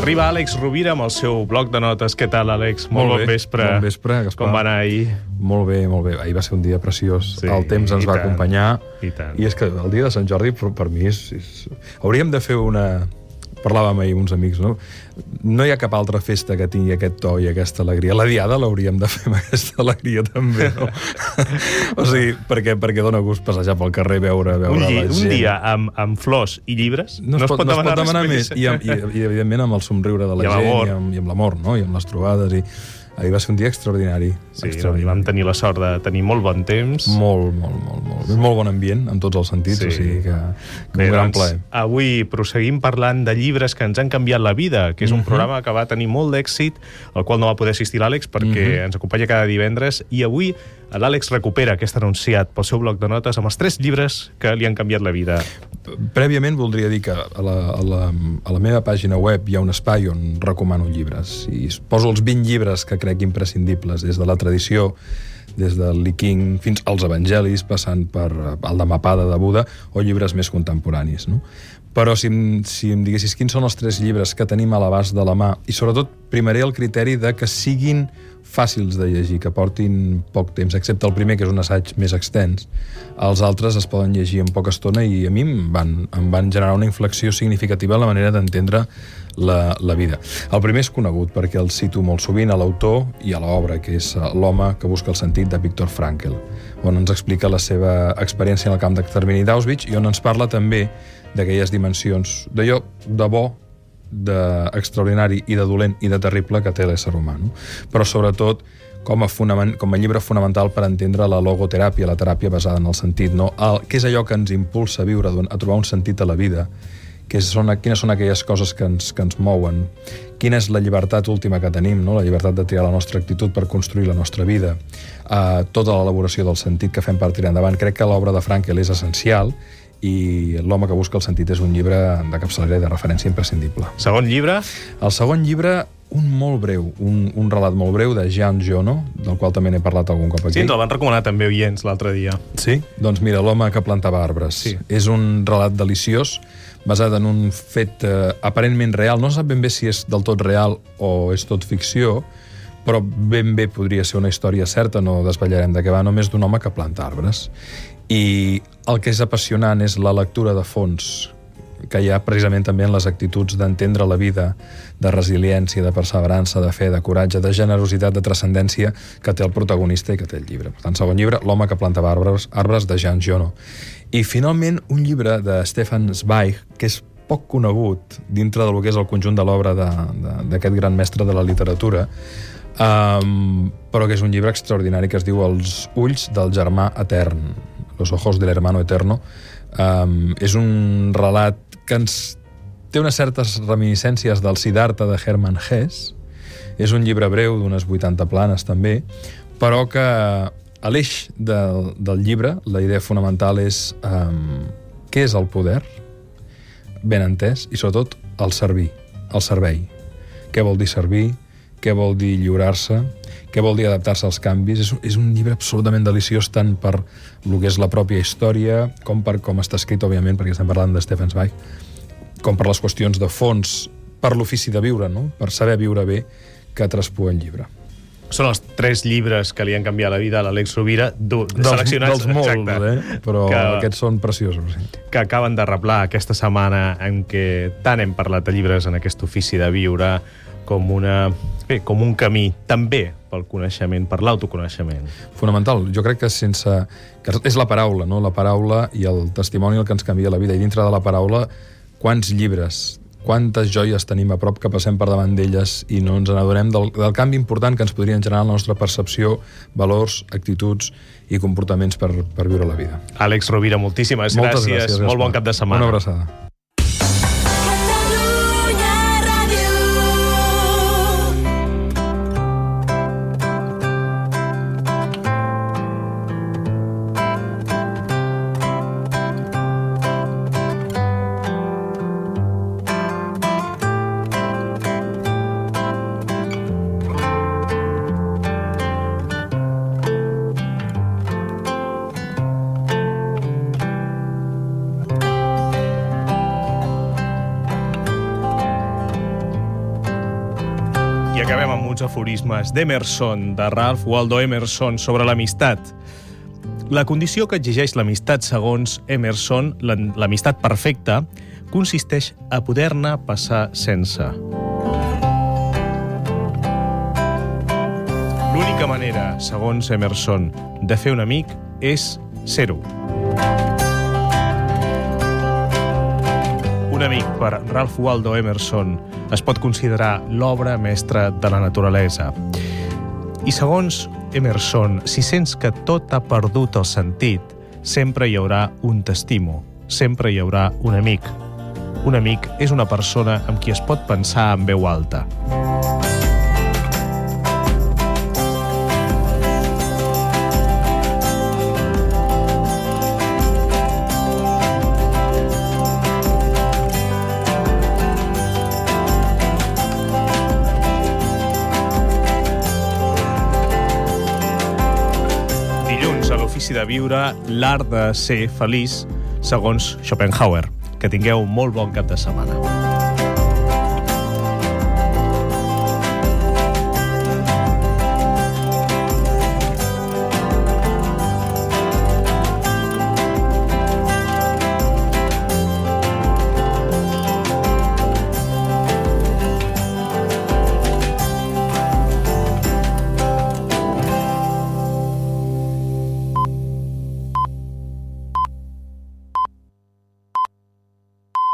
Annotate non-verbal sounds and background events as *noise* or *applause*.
arriba Àlex Rovira amb el seu bloc de notes. Què tal, Àlex? Molt, Molt bon bé, vespre. bon vespre, Gaspar. Com va anar ahir? Molt bé, molt bé. Ahir va ser un dia preciós. Sí, el temps ens va tant, acompanyar. i tant. I és que el dia de Sant Jordi, per, per mi, és, és... hauríem de fer una... Parlàvem ahir amb uns amics, no? No hi ha cap altra festa que tingui aquest to i aquesta alegria. La diada l'hauríem de fer amb *laughs* aquesta alegria, també, no? *laughs* o sigui, perquè, perquè dona gust passejar pel carrer, veure, veure Un, la un gent. dia amb, amb flors i llibres no es, pot, no es pot demanar més. I, amb, i, I, evidentment, amb el somriure de la I gent i amb, i amb l'amor, no? I amb les trobades. I... Ahir va ser un dia extraordinari. Sí, no, extraordinari. vam tenir la sort de tenir molt bon temps. Molt, molt, molt, molt. Molt bon ambient, en tots els sentits, Sí. o sigui que, que Bé, un gran doncs, plaer. avui proseguim parlant de llibres que ens han canviat la vida, que és un Mhm. programa que va tenir molt d'èxit, al qual no va poder assistir l'Àlex perquè Mhm. ens acompanya cada divendres, i avui l'Àlex recupera aquest anunciat pel seu bloc de notes amb els tres llibres que li han canviat la vida. Prèviament voldria dir que a la, a, la, a la meva pàgina web hi ha un espai on recomano llibres i poso els 20 llibres que crec imprescindibles des de la tradició des del Li King fins als evangelis, passant per eh, el de Mapada de Buda o llibres més contemporanis. No? Però si, si em diguessis quins són els tres llibres que tenim a l'abast de la mà, i sobretot primaré el criteri de que siguin fàcils de llegir, que portin poc temps, excepte el primer, que és un assaig més extens. Els altres es poden llegir en poca estona i a mi em van, em van generar una inflexió significativa en la manera d'entendre la, la vida. El primer és conegut perquè el cito molt sovint a l'autor i a l'obra, que és eh, L'home que busca el sentit de Viktor Frankl, on ens explica la seva experiència en el camp d'extermini d'Auschwitz i on ens parla també d'aquelles dimensions d'allò de bo d'extraordinari i de dolent i de terrible que té l'ésser humà. No? Però sobretot com a, fonament, com a llibre fonamental per entendre la logoteràpia, la teràpia basada en el sentit. No? El, què és allò que ens impulsa a viure, a trobar un sentit a la vida? Que són, quines són aquelles coses que ens, que ens mouen, quina és la llibertat última que tenim, no? la llibertat de triar la nostra actitud per construir la nostra vida, uh, tota l'elaboració del sentit que fem per tirar endavant. Crec que l'obra de Frankel és essencial i L'home que busca el sentit és un llibre de capçalera i de referència imprescindible. Segon llibre, El segon llibre, un molt breu, un, un relat molt breu de Jean Giono, del qual també n'he parlat algun cop aquí. sí, ens el van recomanar també oients l'altre dia. Sí? Doncs mira, l'home que plantava arbres. Sí. És un relat deliciós, basat en un fet eh, aparentment real. No sap ben bé si és del tot real o és tot ficció, però ben bé podria ser una història certa, no desvetllarem de què va, només d'un home que planta arbres. I el que és apassionant és la lectura de fons que hi ha precisament també en les actituds d'entendre la vida, de resiliència, de perseverança, de fe, de coratge, de generositat, de transcendència que té el protagonista i que té el llibre. Per tant, segon llibre, L'home que plantava arbres, arbres de Jean Giono. I finalment un llibre de Stefan Zweig, que és poc conegut dintre del que és el conjunt de l'obra d'aquest gran mestre de la literatura, um, però que és un llibre extraordinari que es diu Els ulls del germà etern, Los ojos del hermano eterno. Um, és un relat que ens té unes certes reminiscències del Siddhartha de Hermann Hesse. És un llibre breu, d'unes 80 planes també, però que a l'eix del, del llibre la idea fonamental és um, què és el poder, ben entès, i sobretot el servir, el servei. Què vol dir servir, què vol dir lliurar-se, què vol dir adaptar-se als canvis. És, un- és un llibre absolutament deliciós tant per el que és la pròpia història com per com està escrit, òbviament, perquè estem parlant de Stefan Zweig, com per les qüestions de fons, per l'ofici de viure, no? per saber viure bé, que traspua el llibre. Són els tres llibres que li han canviat la vida a l'Àlex Rovira, du- seleccionats... dels molts, exacte, eh? però que, que... aquests són preciosos. Sí. que acaben de replar aquesta setmana en què tant hem parlat de llibres en aquest ofici de viure com, una, bé, com un camí també pel coneixement, per l'autoconeixement. Fonamental. Jo crec que sense... que és la paraula, no? La paraula i el testimoni el que ens canvia la vida. I dintre de la paraula, quants llibres, quantes joies tenim a prop que passem per davant d'elles i no ens n'adonem del, del canvi important que ens podrien generar en la nostra percepció, valors, actituds i comportaments per, per viure la vida. Àlex Rovira, moltíssimes Moltes gràcies. gràcies. Molt bon cap de setmana. Una abraçada. Acabem amb uns aforismes d'Emerson, de Ralph Waldo Emerson, sobre l'amistat. La condició que exigeix l'amistat segons Emerson, l'am- l'amistat perfecta, consisteix a poder-ne passar sense. L'única manera, segons Emerson, de fer un amic és ser-ho. Amic per Ralph Waldo Emerson es pot considerar l'obra mestra de la naturalesa. I segons Emerson, si sents que tot ha perdut el sentit, sempre hi haurà un t'estimo, sempre hi haurà un amic. Un amic és una persona amb qui es pot pensar en veu alta. A l'Ofici de Viure, l'art de ser feliç, segons Schopenhauer. Que tingueu un molt bon cap de setmana.